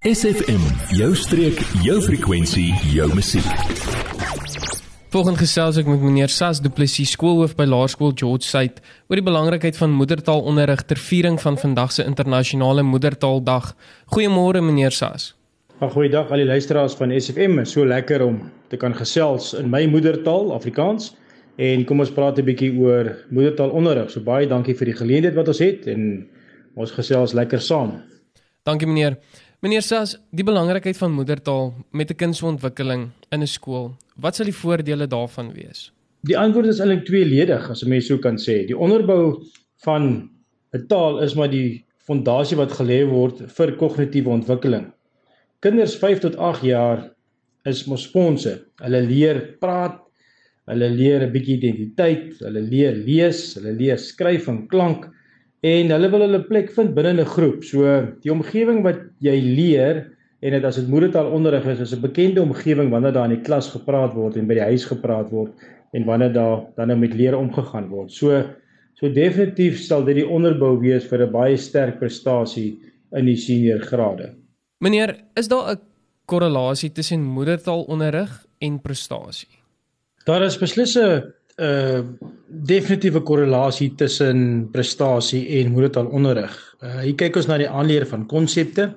SFM, jou streek, jou frekwensie, jou musiek. Volgens gesels ek met meneer Sas Du Plessis, skoolhoof by Laerskool George Said, oor die belangrikheid van moedertaalonderrig ter viering van vandag se internasionale moedertaaldag. Goeiemôre meneer Sas. Goeiedag al die luisteraars van SFM. So lekker om te kan gesels in my moedertaal, Afrikaans. En kom ons praat 'n bietjie oor moedertaalonderrig. So baie dankie vir die geleentheid wat ons het en ons gesels lekker saam. Dankie meneer. Meneer Sas, die belangrikheid van moedertaal met 'n kind se ontwikkeling in 'n skool. Wat sal die voordele daarvan wees? Die antwoord is eintlik tweeledig, as 'n mens sou kan sê. Die onderbou van 'n taal is maar die fondasie wat gelê word vir kognitiewe ontwikkeling. Kinders 5 tot 8 jaar is mos sponse. Hulle leer praat, hulle leer 'n bietjie identiteit, hulle leer lees, hulle leer skryf en klank en hulle wil hulle plek vind binne 'n groep. So die omgewing wat jy leer en dit as dit moedertaalonderrig is, is 'n bekende omgewing wanneer daar in die klas gepraat word en by die huis gepraat word en wanneer daar dan nou met leer omgegaan word. So so definitief sal dit die onderbou wees vir 'n baie sterk prestasie in die senior grade. Meneer, is daar 'n korrelasie tussen moedertaalonderrig en prestasie? Daar is beslis 'n uh definitiewe korrelasie tussen prestasie en moedertaalonderrig. Uh hier kyk ons na die aanleer van konsepte.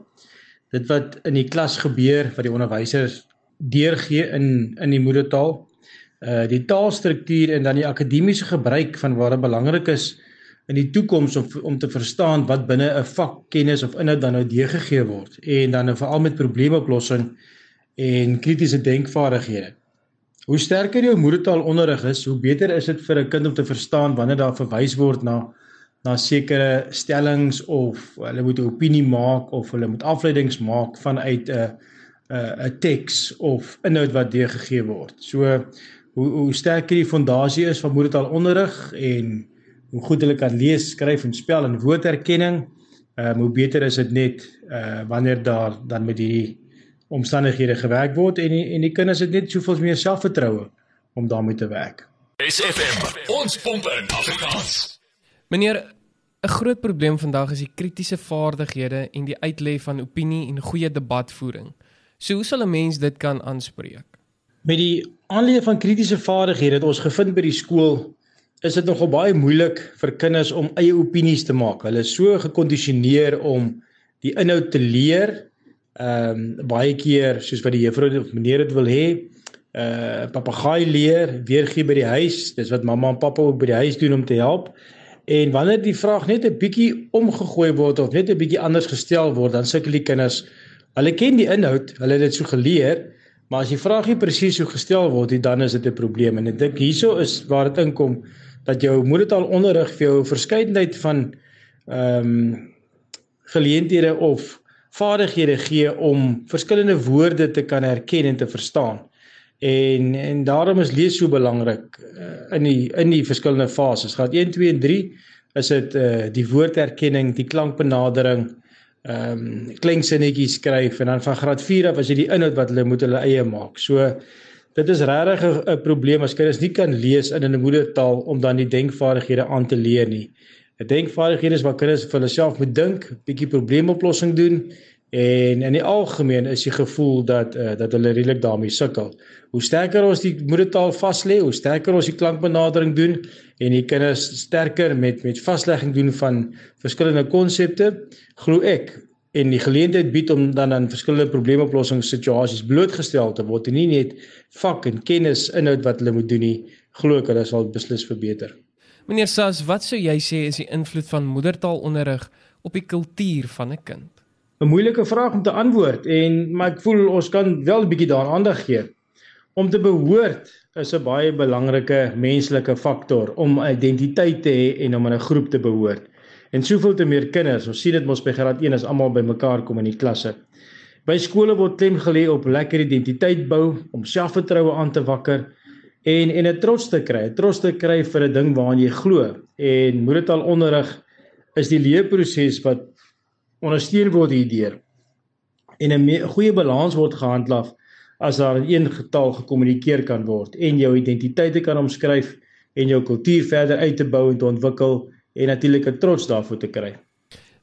Dit wat in die klas gebeur wat die onderwysers deurgee in in die moedertaal. Uh die taalstruktuur en dan die akademiese gebruik van waar dit belangrik is in die toekoms om om te verstaan wat binne 'n vak kennis of inhoud dan nou deurgegee word en dan nou veral met probleemoplossing en kritiese denkvaardighede. Hoe sterker jou moedertaalonderrig is, hoe beter is dit vir 'n kind om te verstaan wanneer daar verwys word na na sekere stellings of hulle moet 'n opinie maak of hulle moet afleidings maak vanuit 'n 'n 'n teks of inhoud wat deurgegee word. So hoe hoe sterker die fondasie is van moedertaalonderrig en hoe goed hulle kan lees, skryf en spel en woordherkenning, ehm um, hoe beter is dit net uh wanneer daar dan met hierdie omstandighede gewerk word en die, en die kinders het net soveel meer selfvertroue om daarmee te werk. SFM, ons pomp in Afrikaans. Meneer, 'n groot probleem vandag is die kritiese vaardighede en die uitlê van opinie en goeie debatvoering. So hoe sal 'n mens dit kan aanspreek? Met die aanleer van kritiese vaardighede wat ons gevind by die skool, is dit nogal baie moeilik vir kinders om eie opinies te maak. Hulle is so gekondisioneer om die inhoud te leer ehm um, baie keer soos wat die juffrou of meneer dit wil hê, uh papegaai leer, weergee by die huis, dis wat mamma en pappa ook by die huis doen om te help. En wanneer die vraag net 'n bietjie omgegooi word of net 'n bietjie anders gestel word, dan sukkel die kinders. Hulle ken die inhoud, hulle het dit so geleer, maar as die vraag nie presies so gestel word nie, dan is dit 'n probleem. En ek dink hieso is waar dit inkom dat jou moedertaalonderrig vir jou verskeidenheid van ehm um, geleenthede of vaardighede gee om verskillende woorde te kan herken en te verstaan. En en daarom is lees so belangrik uh, in die in die verskillende fases. Graad 1, 2 en 3 is dit uh die woordherkenning, die klankbenadering, ehm um, klinksinnetjies skryf en dan van graad 4 af as jy die inhoud wat hulle moet hulle eie maak. So dit is regtig 'n probleem as kinders nie kan lees in 'n moedertaal om dan die denkvaardighede aan te leer nie. 'n Denkvaardighede is waar kinders vir hulle self moet dink, bietjie probleemoplossing doen en in die algemeen is die gevoel dat uh, dat hulle redelik daarmee sukkel. Hoe sterker ons die moedertaal vas lê, hoe sterker ons die klankbenadering doen en die kinders sterker met met vaslegging doen van verskillende konsepte, glo ek en die geleentheid bied om dan aan verskillende probleemoplossingssituasies blootgestel te word en nie net vak en kennis inhoud wat hulle moet doen nie, glo ek hulle sal beslis verbeter. Meneer Sas, wat sou jy sê is die invloed van moedertaalonderrig op die kultuur van 'n kind? 'n Moeilike vraag om te antwoord en maar ek voel ons kan wel 'n bietjie daaraan aandag gee. Om te behoort is 'n baie belangrike menslike faktor om 'n identiteit te hê en om in 'n groep te behoort. En soveel te meer kinders, ons sien dit mos by graad 1 as almal bymekaar kom in die klasse. By skole word klem gelê op lekker identiteit bou, om selfvertroue aan te wakker en en 'n trots te kry, 'n trots te kry vir 'n ding waaraan jy glo. En moedertaalonderrig is die leerproses wat ondersteun word hierdeur. En 'n goeie balans word gehandhaaf as daar in een getal gekommunikeer kan word en jou identiteite kan omskryf en jou kultuur verder uit te bou en te ontwikkel en natuurlik 'n trots daarvoor te kry.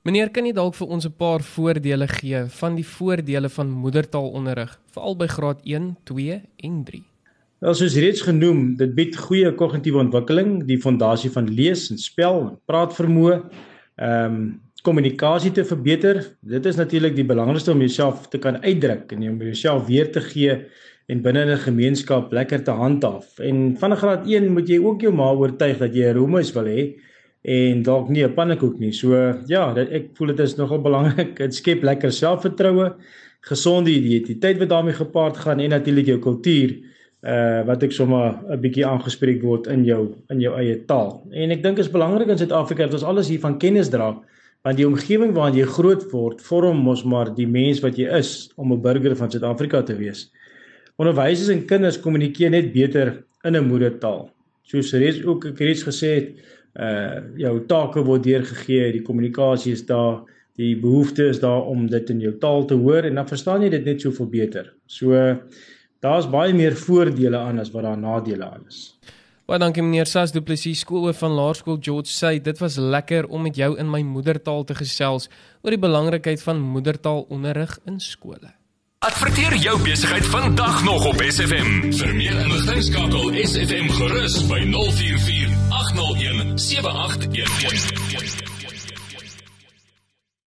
Meneer, kan jy dalk vir ons 'n paar voordele gee van die voordele van moedertaalonderrig, veral by graad 1, 2 en 3? Wel soos reeds genoem, dit bied goeie kognitiewe ontwikkeling, die fondasie van lees en spel en praatvermoë, ehm um, kommunikasie te verbeter. Dit is natuurlik die belangrikste om jouself te kan uitdruk en om jouself weer te gee en binne 'n gemeenskap lekker te handhaaf. En van graad 1 moet jy ook jou ma oortuig dat jy 'n roemus wil hê en dalk nie 'n pannekoek nie. So ja, dit, ek voel dit is nogal belangrik. Dit skep lekker selfvertroue, gesonde identiteit wat daarmee gepaard gaan en natuurlik jou kultuur uh wat ek sommer 'n bietjie aangespreek word in jou in jou eie taal. En ek dink dit is belangrik in Suid-Afrika dat ons alles hiervan kennis dra want die omgewing waarin jy groot word vorm mos maar die mens wat jy is om 'n burger van Suid-Afrika te wees. Onderwysers en kinders kommunikeer net beter in 'n moedertaal. Soos reeds ook ek reeds gesê het, uh jou take word deurgegee, die kommunikasie is daar, die behoefte is daar om dit in jou taal te hoor en dan verstaan jy dit net soveel beter. So daar's baie meer voordele aan as wat daar nadele aan is. Baie dankie meneer Sas Du Plessis skoolhoof van Laerskool George sê dit was lekker om met jou in my moedertaal te gesels oor die belangrikheid van moedertaalonderrig in skole. Adverteer jou besigheid vandag nog op SFM. Vir meer inligting skakel SFM gerus by 044 801 7811.